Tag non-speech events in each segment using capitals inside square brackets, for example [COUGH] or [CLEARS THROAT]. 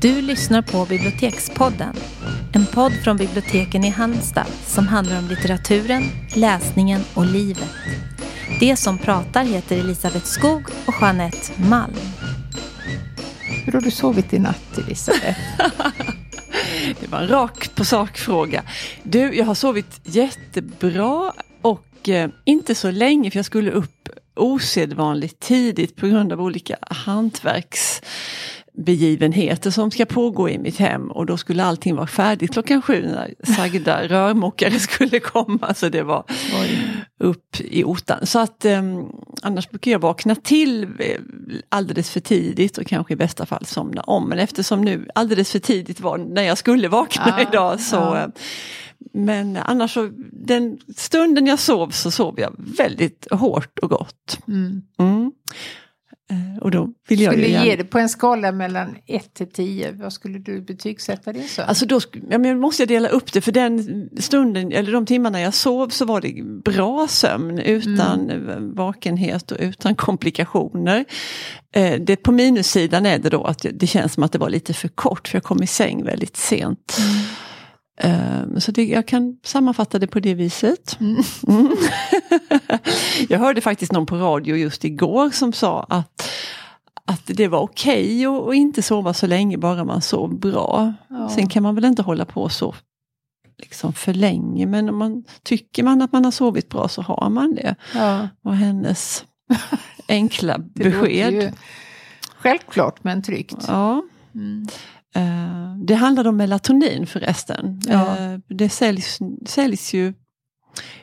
Du lyssnar på Bibliotekspodden. En podd från biblioteken i Halmstad som handlar om litteraturen, läsningen och livet. Det som pratar heter Elisabeth Skog och Jeanette Malm. Hur har du sovit i natt Elisabeth? [LAUGHS] det var en rak på sak fråga. Du, jag har sovit jättebra och eh, inte så länge för jag skulle upp osedvanligt tidigt på grund av olika hantverks begivenheter som ska pågå i mitt hem och då skulle allting vara färdigt klockan sju när sagda [LAUGHS] rörmokare skulle komma. Så det var upp i otan. Så att um, annars brukar jag vakna till eh, alldeles för tidigt och kanske i bästa fall somna om. Men eftersom nu alldeles för tidigt var när jag skulle vakna ah, idag så ah. Men annars så, den stunden jag sov så sov jag väldigt hårt och gott. Mm. Mm. Eh, och då vill jag skulle du ge det på en skala mellan 1 till 10, vad skulle du betygsätta din sömn? Alltså då ja, men måste jag dela upp det för den stunden, eller de timmarna jag sov så var det bra sömn utan mm. vakenhet och utan komplikationer. Eh, det, på minussidan är det då att det känns som att det var lite för kort för jag kom i säng väldigt sent. Mm. Ehm, så det, jag kan sammanfatta det på det viset. Mm. Mm. [LAUGHS] jag hörde faktiskt någon på radio just igår som sa att, att det var okej okay att inte sova så länge bara man sov bra. Ja. Sen kan man väl inte hålla på så liksom för länge men om man tycker man att man har sovit bra så har man det. Ja. Och hennes [LAUGHS] enkla besked. självklart men tryggt. Ja. Mm. Uh, det handlade om melatonin förresten. Ja. Uh, det säljs, säljs ju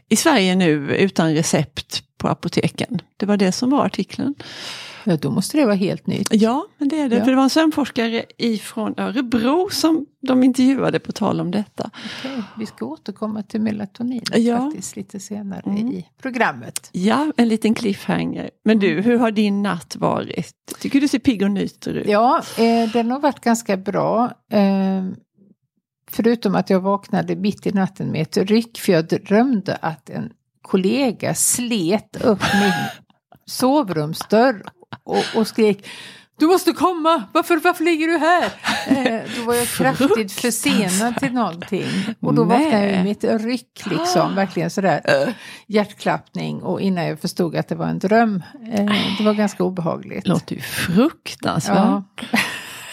i Sverige nu utan recept på apoteken. Det var det som var artikeln. Ja, då måste det vara helt nytt. Ja, men det är det. Ja. För det var en sömnforskare ifrån Örebro som de intervjuade på tal om detta. Okej, vi ska återkomma till melatonin ja. faktiskt lite senare mm. i programmet. Ja, en liten cliffhanger. Men du, hur har din natt varit? Tycker du ser pigg och nyter ut? Ja, eh, den har varit ganska bra. Eh, förutom att jag vaknade mitt i natten med ett ryck för jag drömde att en kollega slet upp min sovrumsdörr och, och skrek du måste komma! Varför, varför ligger du här? Eh, [LAUGHS] då var jag kraftigt försenad till någonting. Och då vaknade jag i mitt ryck liksom, verkligen sådär uh. hjärtklappning. Och innan jag förstod att det var en dröm. Eh, det var ganska obehagligt. Låter ju fruktansvärt. Ja. [LAUGHS]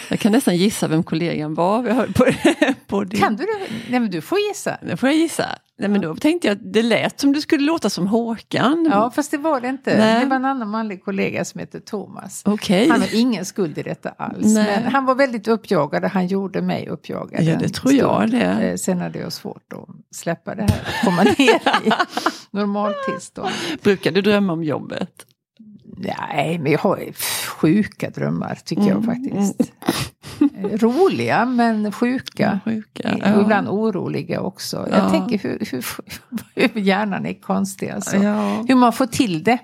Jag kan nästan gissa vem kollegan var. Vi hörde på, [LAUGHS] på din... Kan du? Nej men du får gissa. Det får jag gissa. Nej, men då tänkte jag att det lät som det skulle låta som Håkan. Ja fast det var det inte. Nej. Det var en annan manlig kollega som heter Thomas. Okay. Han har ingen skuld i detta alls. Nej. Men han var väldigt uppjagad och han gjorde mig uppjagad. Ja det tror jag det. Eh, sen hade jag svårt att släppa det här och komma ner i [LAUGHS] normaltillstånd. Brukar du drömma om jobbet? Nej, men jag har sjuka drömmar tycker mm. jag faktiskt. Eh, roliga men sjuka. sjuka ja. Och ibland oroliga också. Ja. Jag tänker hur, hur, [LAUGHS] hur hjärnan är konstig. Alltså. Ja. Hur man får till det.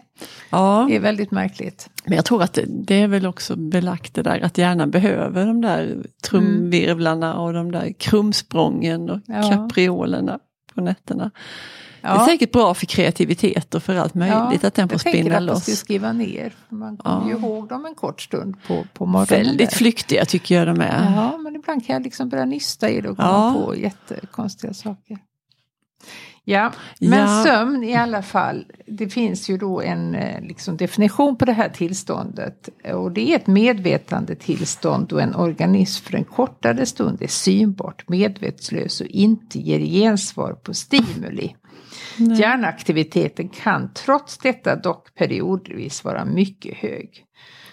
Ja. Det är väldigt märkligt. Men jag tror att det, är väl också belagt det där att hjärnan behöver de där trumvirvlarna och de där krumsprången och kapriolerna på nätterna. Det är säkert bra för kreativitet och för allt möjligt att den får spinna loss. Jag tänker att man ska skriva ner. Man kommer ju ihåg dem en kort stund på, på morgonen. Väldigt flyktiga tycker jag de är. Ja, men ibland kan jag liksom börja nysta i det och komma på jättekonstiga saker. Ja, men ja. sömn i alla fall. Det finns ju då en eh, liksom, definition på det här tillståndet. Och det är ett medvetande tillstånd då en organism för en kortare stund är synbart medvetslös och inte ger gensvar på stimuli. Nej. Hjärnaktiviteten kan trots detta dock periodvis vara mycket hög.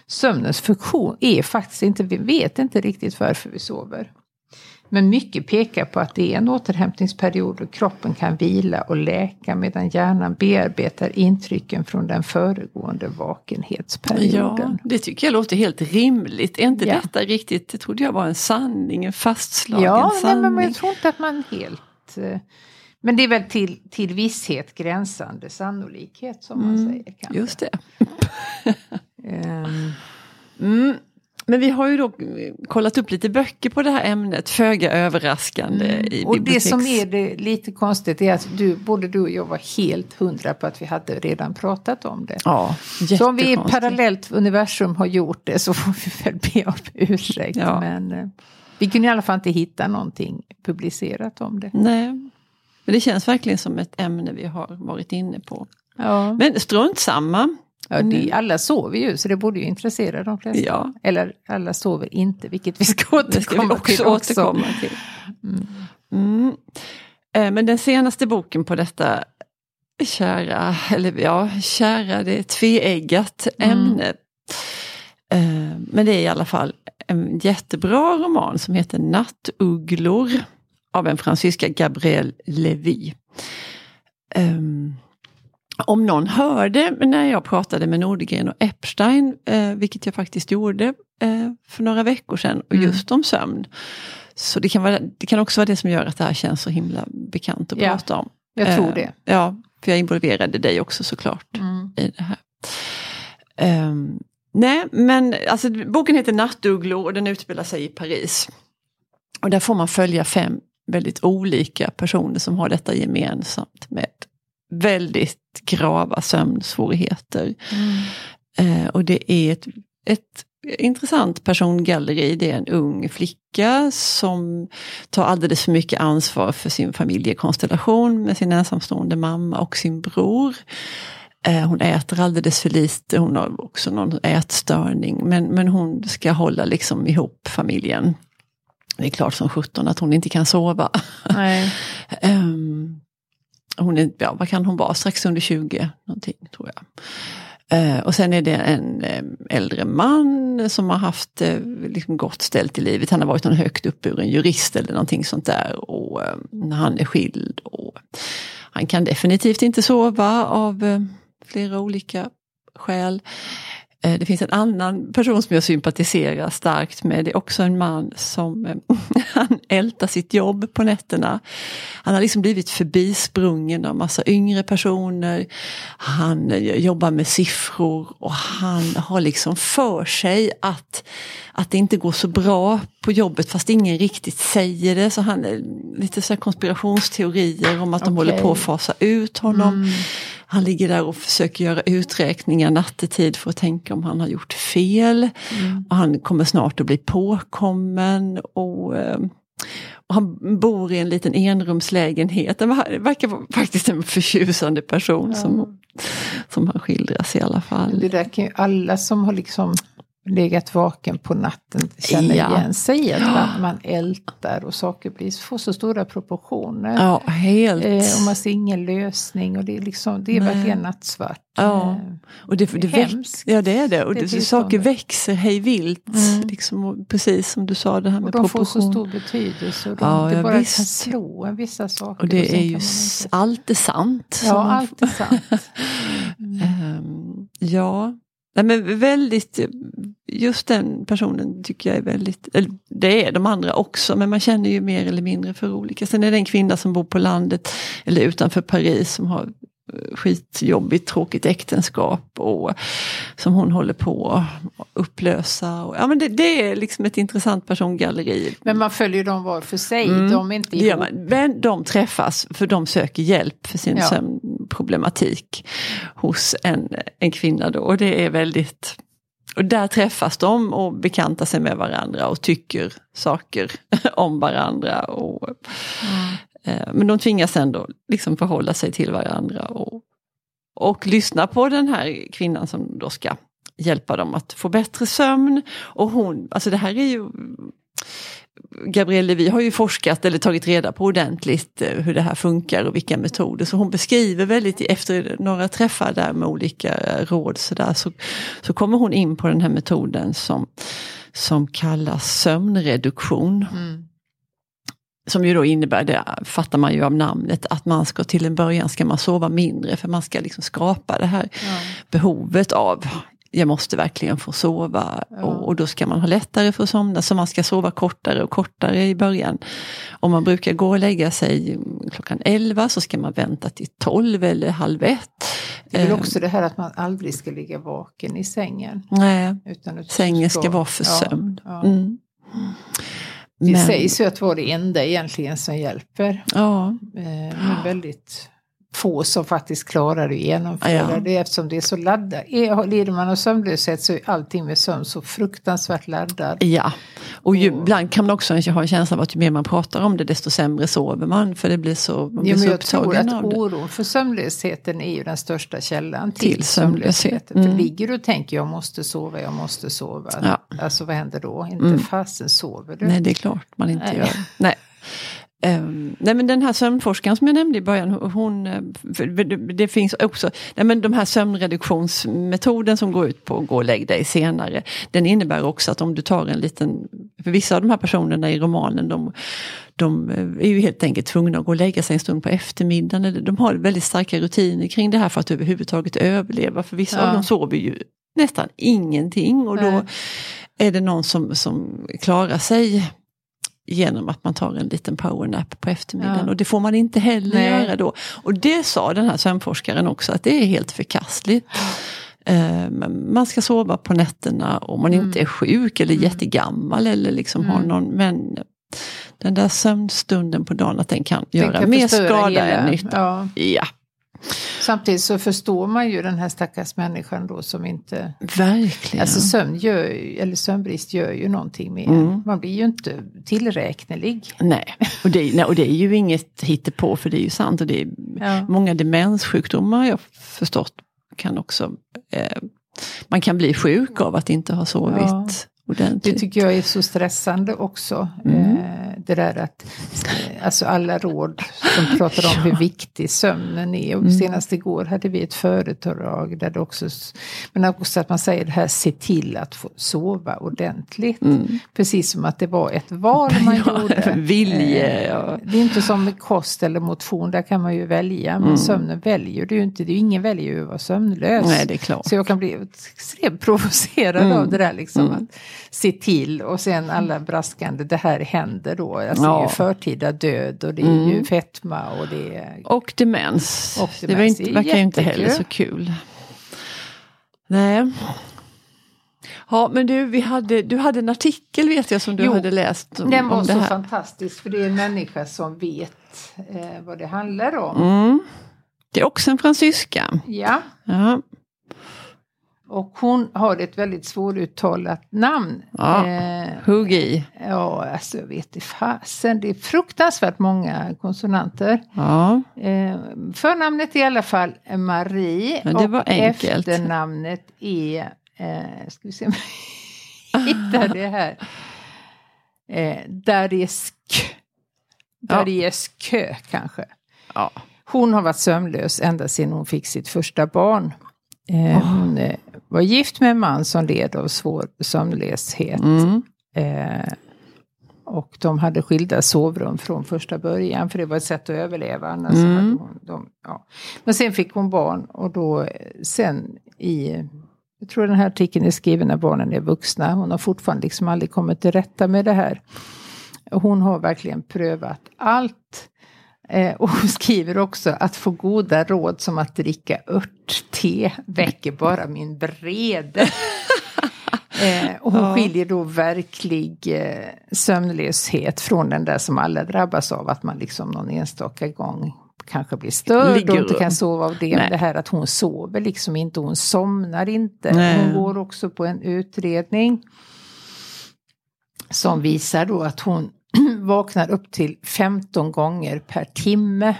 Sömnens funktion är faktiskt inte, vi vet inte riktigt varför vi sover. Men mycket pekar på att det är en återhämtningsperiod och kroppen kan vila och läka medan hjärnan bearbetar intrycken från den föregående vakenhetsperioden. Ja, det tycker jag låter helt rimligt. Är inte ja. detta riktigt, det trodde jag var en sanning, en fastslagen ja, sanning. Ja, men jag tror inte att man helt eh, men det är väl till, till visshet gränsande sannolikhet som man mm, säger. Kanske. Just det. um. [LAUGHS] mm. Men vi har ju då kollat upp lite böcker på det här ämnet, föga överraskande mm. i Och det som är det lite konstigt är att du, både du och jag var helt hundra på att vi hade redan pratat om det. Ja, Så om vi i parallellt universum har gjort det så får vi väl be om ursäkt. Ja. Men, eh, Vi kunde i alla fall inte hitta någonting publicerat om det. Nej, men det känns verkligen som ett ämne vi har varit inne på. Ja. Men strunt samma. Ja, det, alla sover ju så det borde ju intressera de flesta. Ja. Eller alla sover inte, vilket vi ska återkomma Det ska vi också till också. återkomma till. Mm. Eh, Men den senaste boken på detta kära, eller ja, kära, det är tveeggat Mm. ämne. Eh, Men det är i alla fall en jättebra roman som heter Nattugglor av en fransyska Gabrielle Levy. Um, om någon hörde när jag pratade med Nordgren och Epstein, eh, vilket jag faktiskt gjorde eh, för några veckor sedan, och Mm. just om sömn. Så det kan, vara, det kan också vara det som gör att det här känns så himla bekant att Ja, prata om. Jag tror Eh, det. Ja, för jag involverade dig också såklart Mm. i det här. Ehm, nej, men alltså, boken heter Nattugglor och den utspelar sig i Paris. Och där får man följa fem väldigt olika personer som har detta gemensamt med väldigt grava sömnsvårigheter. Eh, och det är ett, ett intressant persongalleri. Det är en ung flicka som tar alldeles för mycket ansvar för sin familjekonstellation med sin ensamstående mamma och sin bror. Eh, Hon äter alldeles för lite, hon har också någon ätstörning men, men hon ska hålla liksom ihop familjen. Det är klart som sjutton att hon inte kan sova. [LAUGHS] Ehm, hon är, ja, vad kan hon vara, strax under 20 någonting tror jag. Eh, och sen är det en eh, äldre man som har haft eh, liksom gott ställt i livet. Han har varit någon högt uppburen jurist eller någonting sånt där. Och eh, han är skild. Och han kan definitivt inte sova av flera olika skäl. Eh, Det finns en annan person som jag sympatiserar starkt med. Det är också en man som eh, [LAUGHS] han ältar sitt jobb på nätterna. Han har liksom blivit förbisprungen av massa yngre personer. Han eh, jobbar med siffror och han har liksom för sig att, att det inte går så bra på jobbet fast ingen riktigt säger det. Så han lite så konspirationsteorier om att de Okej. håller på att fasa ut honom. Han ligger där och försöker göra uträkningar nattetid för att tänka om han har gjort fel. Och han kommer snart att bli påkommen. Och, eh, och han bor i en liten enrumslägenhet. Han ver- verkar vara faktiskt en förtjusande person som, som han skildras i alla fall. Det där kan ju alla som har liksom legat vaken på natten känner Ja. igen sig. Att man, man ältar och saker blir, får så stora proportioner. Ja, helt. Eh, och man ser ingen lösning och det är, liksom, det är Nej. verkligen nattsvart. Ja. Eh, Och det, det Det väx-. Ja det är det. Och Det det, saker växer hej vilt. Mm. Liksom, och precis som du sa det här Och med de får så proportion. stor betydelse. Och de, Ja, ja, bara kan visst. slå en vissa saker. Och det sen är kan ju inte- allt är sant. Ja, allt är sant. [LAUGHS] Ehm, ja, Nej, men väldigt, just den personen tycker jag är väldigt, eller det är de andra också, men man känner ju mer eller mindre för olika. Sen är det en kvinna som bor på landet eller utanför Paris som har eh, skitjobbigt, tråkigt äktenskap och som hon håller på att upplösa. Och, ja, men det, det är liksom ett intressant persongalleri. Men man följer dem var för sig. Mm. De är inte ihop. Men de träffas för de söker hjälp för sin Ja. Sömnproblematik hos en, en kvinna då. Och det är väldigt och där träffas de och bekantar sig med varandra och tycker saker [LAUGHS] om varandra. Och, eh, men de tvingas ändå liksom förhålla sig till varandra och, och lyssna på den här kvinnan som då ska hjälpa dem att få bättre sömn. Och hon, alltså det här är ju Gabrielle Levy har ju forskat eller tagit reda på ordentligt eh, hur det här funkar och vilka metoder. Så hon beskriver väldigt, efter några träffar där med olika eh, råd så, där, så, så kommer hon in på den här metoden som, som kallas sömnreduktion. Mm. Som ju då innebär, det fattar man ju av namnet, att man ska till en början ska man sova mindre för man ska liksom skapa det här Ja. behovet av jag måste verkligen få sova Ja. och, och då ska man ha lättare för att somna så man ska sova kortare och kortare i början. Om man brukar gå och lägga sig klockan 11 så ska man vänta till 12 eller halv ett. Det är väl Eh, också det här att man aldrig ska ligga vaken i sängen. Nej, Utan sängen ska vara för ja, sömn. Ja. Mm. Det Men- sägs ju att vara det enda egentligen som hjälper. Ja, Eh, Men väldigt få som faktiskt klarar att genomföra ja. det eftersom det är så laddat. Lider man av sömnlöshet så är allting med sömn så fruktansvärt laddat. Ja, och ju, och, ibland kan man också ha en känsla av att ju mer man pratar om det desto sämre sover man för det blir så, man blir ja, så Jag tror att oron för sömnlösheten är ju den största källan till, till sömnlösheten. Mm. För ligger du och tänker jag måste sova, jag måste sova. Ja. Alltså vad händer då? Inte mm. fasen sover du? Nej det är klart man inte Nej. gör. Nej. Um, nej men den här sömnforskaren som jag nämnde i början, hon, eh, det, det, finns också, nej men de här sömnreduktionsmetoden som går ut på att gå och lägg dig senare, den innebär också att om du tar en liten, för vissa av de här personerna i romanen, de, de är ju helt enkelt tvungna att gå och lägga sig en stund på eftermiddagen, de har väldigt starka rutiner kring det här för att överhuvudtaget överleva, för vissa ja. av dem sover ju nästan ingenting och då nej. är det någon som, som klarar sig genom att man tar en liten powernap på eftermiddagen. Ja. Och det får man inte heller Nej. göra då. Och det sa den här sömnforskaren också att det är helt förkastligt. Uh, man ska sova på nätterna om man mm. inte är sjuk eller mm. jättegammal eller liksom mm. har någon, men den där sömnstunden på dagen att den kan den göra kan mer skada än nytta. Ja. ja. Samtidigt så förstår man ju den här stackars människan då som inte... Verkligen. Alltså sömn gör, eller sömnbrist gör ju någonting med mm. Man blir ju inte tillräknelig. Nej, och det, nej, och det är ju inget hittepå för det är ju sant. Och det är, ja. Många demenssjukdomar jag förstått kan också... Eh, man kan bli sjuk av att inte ha sovit. Ja. Ordentligt. Det tycker jag är så stressande också. Mm. Eh, det där att eh, alltså alla råd som pratar om [LAUGHS] hur viktig sömnen är. Och mm. Senast igår hade vi ett företag där det också, men också att man säger det här, se till att få sova ordentligt. Mm. Precis som att det var ett val [LAUGHS] man ja, gjorde. [LAUGHS] Vilje, eh, ja. Det är inte som med kost eller motion, där kan man ju välja. Men mm. sömnen väljer du ju inte, det är ingen väljer ju att vara sömnlös. Nej, det är klart. Så jag kan bli extremt provocerad mm. av det där liksom. Mm. Att se till och sen alla braskande, det här händer då Alltså ja. Det är ju förtida död och det är mm. ju fetma och det är... Och demens. Och demens. Det, var inte, det verkar ju inte heller så kul. Nej. Ja men du, vi hade, du hade en artikel vet jag som du jo, hade läst. Om, den var om så fantastisk för det är en människa som vet eh, vad det handlar om. Mm. Det är också en fransyska. Ja. ja. Och hon har ett väldigt svåruttalat namn. Ja, eh, hugg i. Ja, alltså jag vet inte fasen. Det är fruktansvärt många konsonanter. Ja. Eh, förnamnet är i alla fall Marie. Men det var och enkelt. efternamnet är, eh, ska vi se om jag hittar det här. Eh, Dariesk. Dariesk kanske. Ja. Hon har varit sömnlös ända sedan hon fick sitt första barn. Eh, oh. Hon eh, var gift med en man som led av svår sömnlöshet. Mm. Eh, och de hade skilda sovrum från första början för det var ett sätt att överleva. Annars mm. hon, de, ja. Men sen fick hon barn och då eh, sen i jag tror den här artikeln är skriven när barnen är vuxna. Hon har fortfarande liksom aldrig kommit till rätta med det här. Hon har verkligen prövat allt. Eh, och hon skriver också att få goda råd som att dricka örtte väcker bara min vrede. [LAUGHS] eh, och hon ja. skiljer då verklig eh, sömnlöshet från den där som alla drabbas av, att man liksom någon enstaka gång kanske blir störd och inte kan sova av det. Men det här att hon sover liksom inte, hon somnar inte. Nej. Hon går också på en utredning som visar då att hon [CLEARS THROAT] vaknar upp till 15 gånger per timme.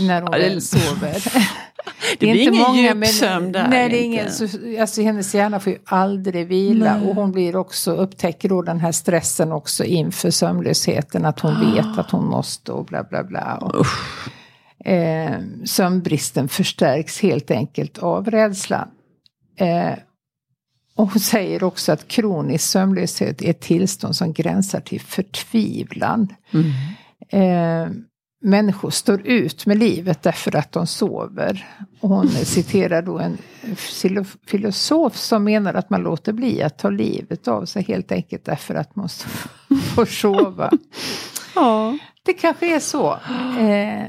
När hon väl sover. [LAUGHS] Det, det blir ingen många, djupsömn där. Nej, det är ingen, så, alltså, hennes hjärna får ju aldrig vila. Nej. Och hon blir också, upptäcker då den här stressen också inför sömnlösheten. Att hon ah. vet att hon måste och bla bla bla. Och, eh, sömnbristen förstärks helt enkelt av rädslan. Eh, och hon säger också att kronisk sömnlöshet är ett tillstånd som gränsar till förtvivlan. Mm. Eh, människor står ut med livet därför att de sover. Och hon [LAUGHS] citerar då en filosof som menar att man låter bli att ta livet av sig helt enkelt därför att man [LAUGHS] får sova. ja. Det kanske är så. Eh,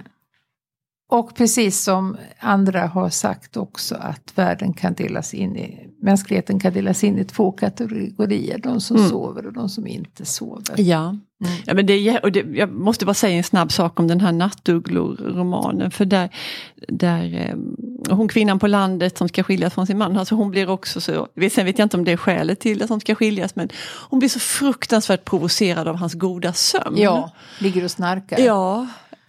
Och precis som andra har sagt också att världen kan delas in i, mänskligheten kan delas in i två kategorier. De som mm. sover och de som inte sover. Ja, mm. ja men det, och det, jag måste bara säga en snabb sak om den här Nattugglor-romanen. För där, där eh, hon kvinnan på landet som ska skiljas från sin man, alltså hon blir också så, sen vet jag inte om det är skälet till att hon ska skiljas, men hon blir så fruktansvärt provocerad av hans goda sömn. Ja, ligger och snarkar. Ja,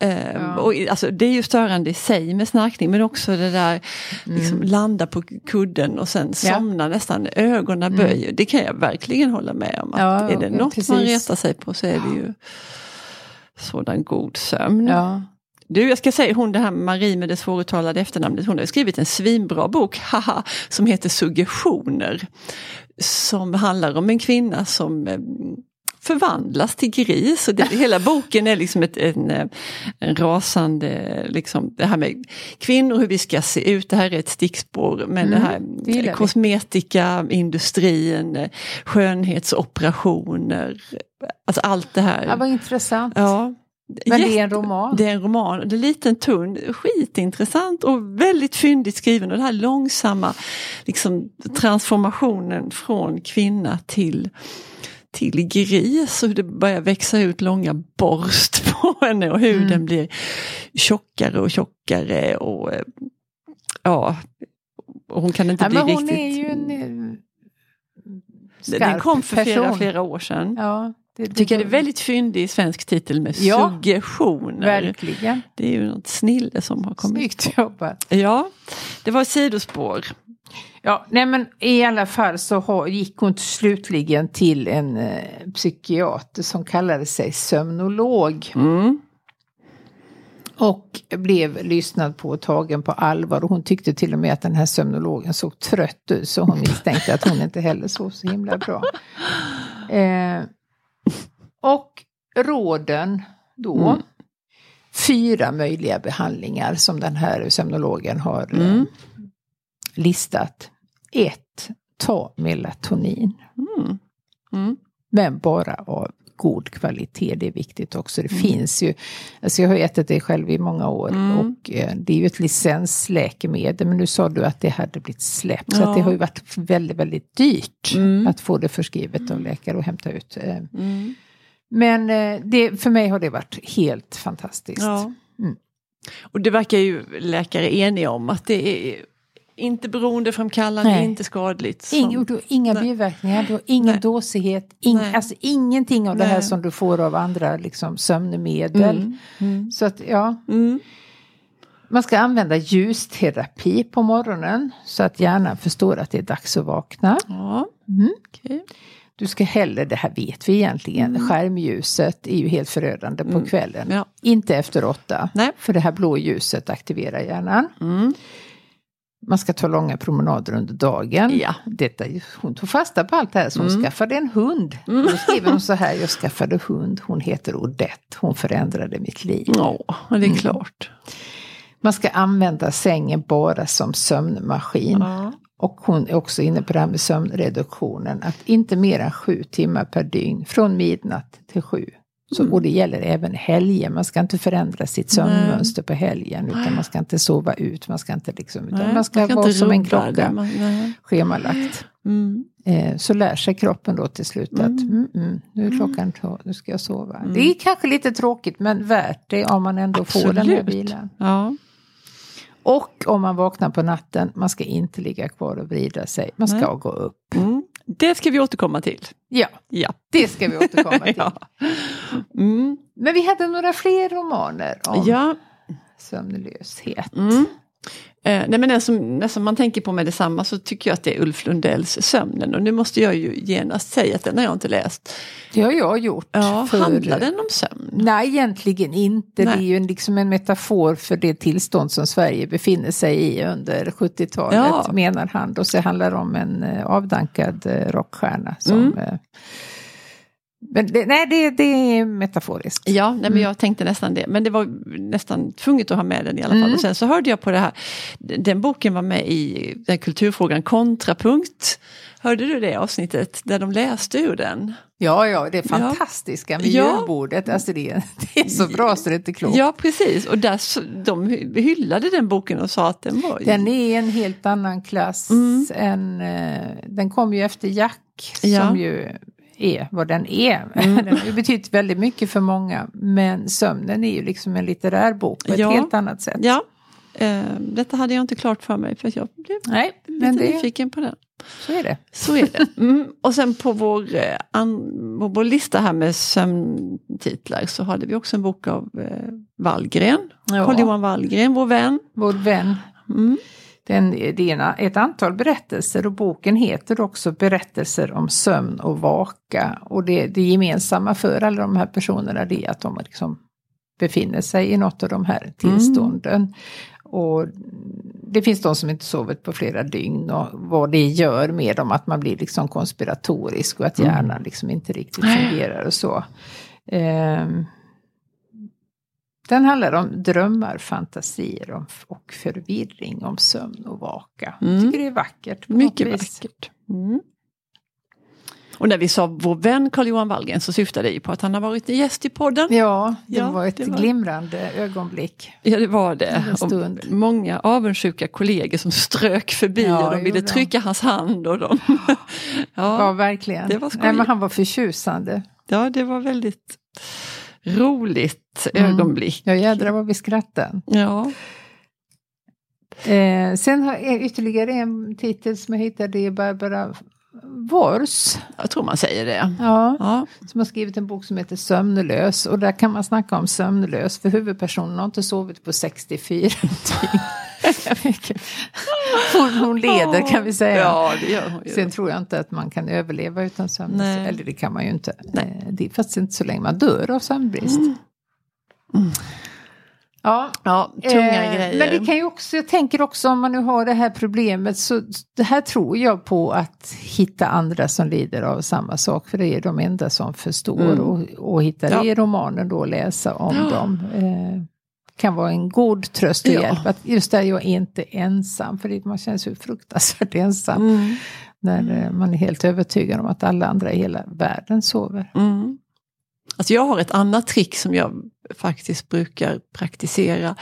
ja. Och, alltså, det är ju störande i sig med snarkning men också det där liksom, mm. landa på kudden och sen somna ja. nästan, ögonen mm. böjer. Det kan jag verkligen hålla med om. Att ja, är det något precis. man retar sig på så är det ju sådan god sömn. Du, jag ska säga hon det här Marie med det svåruttalade efternamnet, hon har skrivit en svinbra bok, haha, som heter Suggestioner. Som handlar om en kvinna som eh, förvandlas till gris. Och det, hela boken är liksom ett, en, en rasande, liksom, det här med kvinnor, hur vi ska se ut, det här är ett stickspår. Men mm, det här det kosmetikaindustrin, skönhetsoperationer, alltså allt det här. Ja, vad intressant. Ja. Men det är en roman? Det är en roman, det är liten tunn, skitintressant och väldigt fyndigt skriven. Och den här långsamma liksom, transformationen från kvinna till till gris och hur det börjar växa ut långa borst [LAUGHS] på henne och huden mm. blir tjockare och tjockare och eh, ja, hon kan inte ja, bli hon riktigt... är ju en eh, Den kom för flera, flera år sedan. Ja, det, det, tycker det är väldigt fyndig svensk titel med ja, suggestioner. Verkligen. Det är ju något snille som har kommit. Snyggt jobbat. Ja, det var sidospår. Ja, nej men i alla fall så har, gick hon slutligen till en eh, psykiater som kallade sig sömnolog. Mm. Och blev lyssnad på och tagen på allvar. Och hon tyckte till och med att den här sömnologen såg trött ut. Så hon misstänkte att hon inte heller sov så himla bra. Eh, och råden då. Mm. Fyra möjliga behandlingar som den här sömnologen har eh, mm. Listat. 1. Ta melatonin. Mm. Mm. Men bara av god kvalitet, det är viktigt också. Det mm. finns ju, alltså jag har ätit det själv i många år mm. och eh, det är ju ett licensläkemedel. Men nu sa du att det hade blivit släppt. Ja. Så det har ju varit väldigt, väldigt dyrt mm. att få det förskrivet av läkare och hämta ut. Eh. Mm. Men eh, det, för mig har det varit helt fantastiskt. Ja. Och det verkar ju läkare eniga om att det är inte beroendeframkallande, Nej. inte skadligt. Som... Ing, du har inga Nej. biverkningar, du har ingen Nej. dåsighet, ing, alltså ingenting av det här som du får av andra liksom, sömnmedel. Mm. Mm. Så att ja. Mm. Man ska använda ljusterapi på morgonen så att hjärnan förstår att det är dags att vakna. Ja. Mm. Okay. Du ska hellre, det här vet vi egentligen, mm. skärmljuset är ju helt förödande på mm. kvällen. Ja. Inte efter åtta, Nej. för det här blå ljuset aktiverar hjärnan. Man ska ta långa promenader under dagen. Ja. Detta, hon tog fasta på allt det här så hon mm. skaffade en hund. Mm. Då skriver hon så här, jag skaffade hund, hon heter Odette, hon förändrade mitt liv. Ja, det är mm. klart. Man ska använda sängen bara som sömnmaskin. Ja. Och hon är också inne på det här med sömnreduktionen. Att inte mer än sju timmar per dygn, från midnatt till sju. Så, mm. Och det gäller även helgen. Man ska inte förändra sitt sömnmönster på helgen. Utan man ska inte sova ut. Man ska inte liksom, nej, man ska, man ska vara som en klocka. Man, schemalagt. Mm. Eh, så lär sig kroppen då till slut att mm. mm, mm nu är klockan två, nu ska jag sova. Mm. Det är kanske lite tråkigt men värt det om man ändå Absolut. får den här bilen. Ja. Och om man vaknar på natten, man ska inte ligga kvar och vrida sig. Man ska Nej. gå upp. Mm. Det ska vi återkomma till. Ja, ja. det ska vi återkomma [LAUGHS] till. ja. mm. Men vi hade några fler romaner om ja. sömnlöshet. Mm. Eh, nej men den som, den som man tänker på med detsamma så tycker jag att det är Ulf Lundells Sömnen och nu måste jag ju genast säga att den har jag inte läst. Det har jag gjort. Ja, för... Handlar den om sömn? Nej egentligen inte. Nej. Det är ju en, liksom en metafor för det tillstånd som Sverige befinner sig i under 70-talet ja. menar han. Och så handlar det om en eh, avdankad eh, rockstjärna som mm. Men det, nej, det, det är metaforiskt. Ja, nej, men jag tänkte nästan det. Men det var nästan tvunget att ha med den i alla fall. Mm. Och sen så hörde jag på det här, den boken var med i den kulturfrågan Kontrapunkt. Hörde du det avsnittet där de läste ur den? Ja, ja, det är fantastiska miljöbordet. Alltså det, [LAUGHS] det är så bra så det är inte klokt. Ja, precis. Och där, de hyllade den boken och sa att den var... Den är en helt annan klass Mm. än... eh, den kom ju efter Jack Ja. som ju är vad den är. [LAUGHS] Mm. Den har betytt väldigt mycket för många. Men Sömnen är ju liksom en litterär bok på ett Ja. helt annat sätt. Ja, eh, detta hade jag inte klart för mig för jag blev Nej, lite men det, nyfiken på den. så är det. Så är det. Mm. Och sen på vår, eh, an, vår lista här med sömntitlar så hade vi också en bok av eh, Wallgren. Ja. Carl-Johan Wallgren, vår vän. Vår vän. Mm. Den, det är ett antal berättelser och boken heter också Berättelser om sömn och vaka. Och det, det gemensamma för alla de här personerna det är att de liksom befinner sig i något av de här tillstånden. Och det finns de som inte sovit på flera dygn och vad det gör med dem, att man blir liksom konspiratorisk och att hjärnan liksom inte riktigt fungerar och så. Ehm, den handlar om drömmar, fantasier och förvirring, om sömn och vaka. Jag Mm. tycker det är vackert. Mycket vackert. Mm. Och när vi sa vår vän Carl-Johan Wallgren så syftade det ju på att han har varit gäst i podden. Ja, det Ja, var ett det var- glimrande ögonblick. Ja det var det. Och många avundsjuka kollegor som strök förbi Ja, och de ville trycka hans hand. Och de, [LAUGHS] Ja, ja, verkligen. det var. Nej, men han var förtjusande. ja, det var väldigt roligt Mm. ögonblick. Ja, jädrar vad vi skrattade. Ja. Eh, sen har jag ytterligare en titel som jag hittade, det är Barbara Wors. Jag tror man säger det. Ja, Ja, som har skrivit en bok som heter Sömnlös. Och där kan man snacka om sömnlös, för huvudpersonen har inte sovit på 64 [LAUGHS] dygn. [LAUGHS] hon, hon leder kan vi säga. ja det gör hon ju. Sen tror jag inte att man kan överleva utan. Nej. Eller det kan man ju inte. Nej. Eh, Det är faktiskt inte så länge man dör av sömnbrist. Ja, Ja, tunga eh, grejer. Men det kan ju också, jag tänker också om man nu har det här problemet så det här tror jag på att hitta andra som lider av samma sak. För det är de enda som förstår Mm. och, och hitta Ja. i romanen då läsa om Ja. dem. Eh, kan vara en god tröst och Ja. hjälp. Att just där jag är inte ensam. För man känns ju fruktansvärt ensam. Mm. När eh, man är helt övertygad om att alla andra i hela världen sover. Mm. Alltså jag har ett annat trick som jag faktiskt brukar praktisera.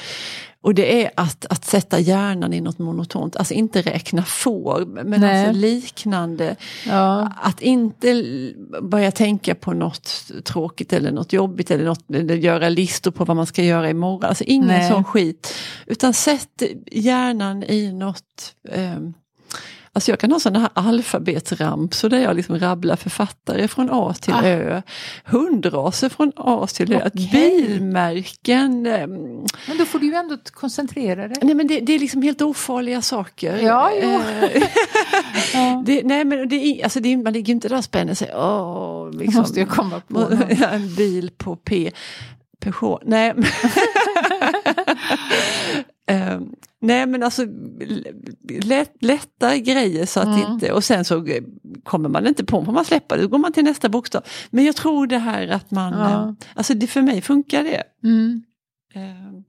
Och det är att, att sätta hjärnan i något monotont, alltså inte räkna får, men Nej. alltså liknande. Ja, Att inte börja tänka på något tråkigt eller något jobbigt eller, något, eller göra listor på vad man ska göra imorgon. Alltså ingen Nej. sån skit. Utan sätt hjärnan i något ehm, Alltså jag kan ha sådana här alfabetsramsor där jag liksom rabblar författare från A till Ah. Ö. Hundraser från A till Ö. Okej. Bilmärken. ehm, men då får du ju ändå koncentrera dig. Nej men det, det är liksom helt ofarliga saker. Ja, jo. Eh, [LAUGHS] Ja. det, nej men det är, alltså det man ligger inte där och spänner sig. Åh, liksom, Måste jag komma på [LAUGHS] någon. en bil på P. Peugeot. Nej. [LAUGHS] Nej men alltså lätt, lätta grejer så att Mm. inte, och sen så kommer man inte på, får man släppa det, då går man till nästa bokstav. Men jag tror det här att man, Ja. eh, alltså det, för mig funkar det. Mm. Ehm,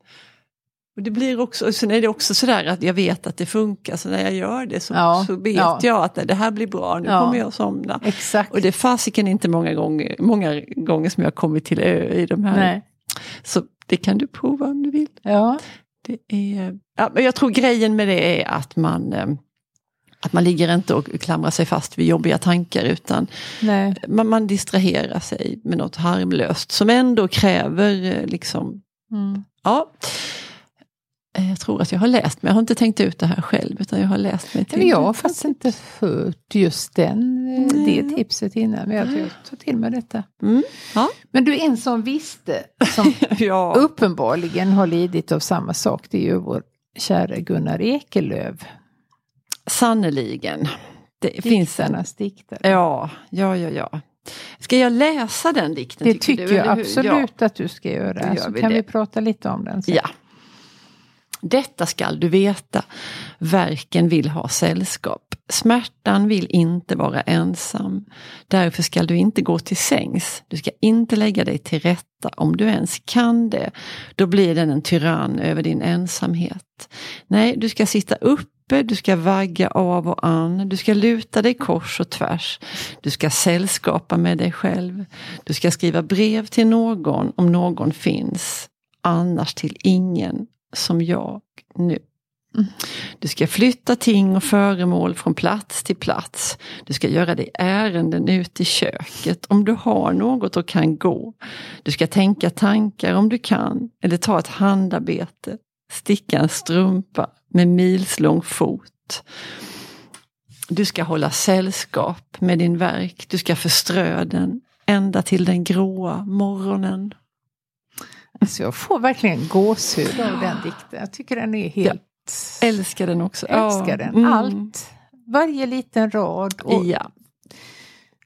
och det blir också, och sen är det också sådär att jag vet att det funkar, så när jag gör det så, Ja, så vet ja. jag att nej, det här blir bra, nu Ja. kommer jag somna. Exakt. Och det är fasiken inte många gånger, många gånger som jag kommit till ö i de här. Nej. Så det kan du prova om du vill. Ja. Det är, ja, men jag tror grejen med det är att man, eh, att man ligger inte och klamrar sig fast vid jobbiga tankar utan man, man distraherar sig med något harmlöst som ändå kräver eh, liksom, Mm. ja. Eh, Jag tror att jag har läst, men jag har inte tänkt ut det här själv utan jag har läst mig till Men jag har faktiskt inte hört just den, eh, Nej. det tipset innan. Men jag tar till mig detta. Mm. Ja. Men du, en som visste, som [LAUGHS] ja. uppenbarligen har lidit av samma sak, det är ju vår kära Gunnar Ekelöf. Sannerligen. Det finns en diktare. Ja, ja, ja, ja. Ska jag läsa den dikten? Det tycker du, jag absolut att du ska göra. gör Så kan det. vi prata lite om den sen. Ja. Detta skall du veta. Verken vill ha sällskap. Smärtan vill inte vara ensam. Därför skall du inte gå till sängs. Du ska inte lägga dig till rätta om du ens kan det. Då blir den en tyrann över din ensamhet. Nej, du ska sitta uppe, du ska vagga av och an, du ska luta dig kors och tvärs. Du ska sällskapa med dig själv. Du ska skriva brev till någon om någon finns. Annars till ingen som jag nu. Du ska flytta ting och föremål från plats till plats. Du ska göra dig ärenden ut i köket om du har något och kan gå. Du ska tänka tankar om du kan eller ta ett handarbete. Sticka en strumpa med milslång fot. Du ska hålla sällskap med din verk. Du ska förströ den ända till den gråa morgonen. Alltså jag får verkligen gåshud av den dikten. Jag tycker den är helt Älskar den också. Älskar den. Mm. Allt. Varje liten rad. Och... Ja.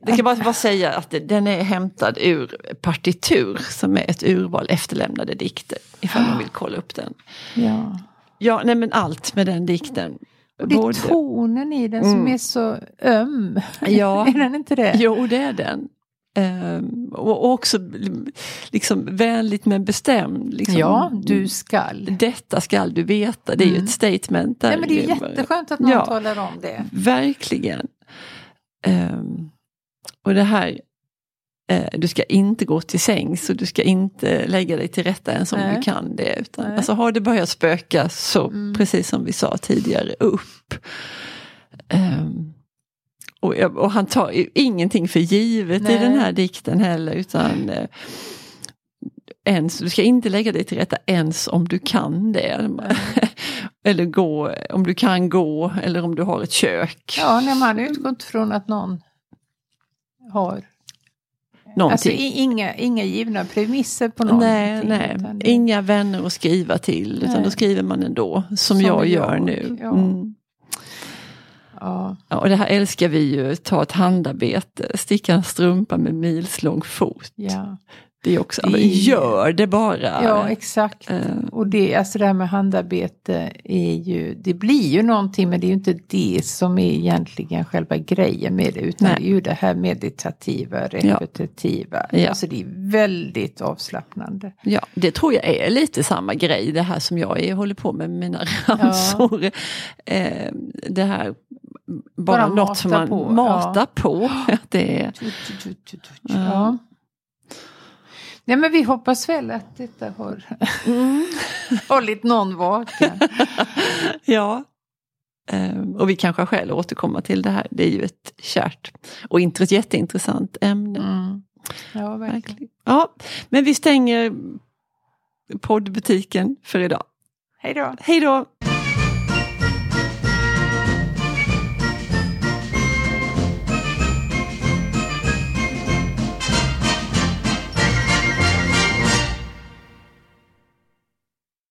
Det kan bara, bara säga att den är hämtad ur partitur som är ett urval efterlämnade dikter. Ifall man vill kolla upp den. Ja, ja nej men allt med den dikten. Och det är Både... tonen i den som mm. är så öm. Ja. [LAUGHS] är den inte det? Jo det är den. Um, och också liksom vänligt men bestämd. Liksom, ja, du skall. Detta skall du veta, det är mm. ju ett statement. Där ja, men det är jätteskönt att någon ja, talar om det. Verkligen. Um, och det här, uh, du ska inte gå till sängs och du ska inte lägga dig till rätta ens om Nej. du kan det. Utan, alltså har det börjat spöka så, mm. precis som vi sa tidigare, upp. Um, och, och, han tar ingenting för givet Nej. i den här dikten heller utan eh, ens, du ska inte lägga dig till rätta ens om du kan det. [LAUGHS] eller gå, om du kan gå eller om du har ett kök. Ja, när man utgått från att någon har Någonting. Alltså inga, inga givna premisser på någonting. Nej, nej. Det... inga vänner att skriva till utan då skriver man ändå som, som jag gör nu. Ja. Mm. Ja. ja. Och det här älskar vi ju, ta ett handarbete, sticka en strumpa med milslång fot. Ja. Det är också, det... gör det bara. Ja exakt. Uh. Och det, alltså det här med handarbete är ju, det blir ju någonting men det är ju inte det som är egentligen själva grejen med det utan Nej. det är ju det här meditativa, repetitiva. Ja. Alltså det är väldigt avslappnande. Ja, det tror jag är lite samma grej det här som jag är, håller på med mina ramsor. Ja. Eh, det här bara, bara något som man på. matar ja. på. [LAUGHS] Det är, ja. Nej men vi hoppas väl att detta har mm. [LAUGHS] hållit någon vaken. [LAUGHS] ja. Um, och vi kanske själv återkommer till det här. Det är ju ett kärt och ett jätteintressant ämne. Mm. Ja, verkligen. Ja, men vi stänger poddbutiken för idag. Hej då. Hej då.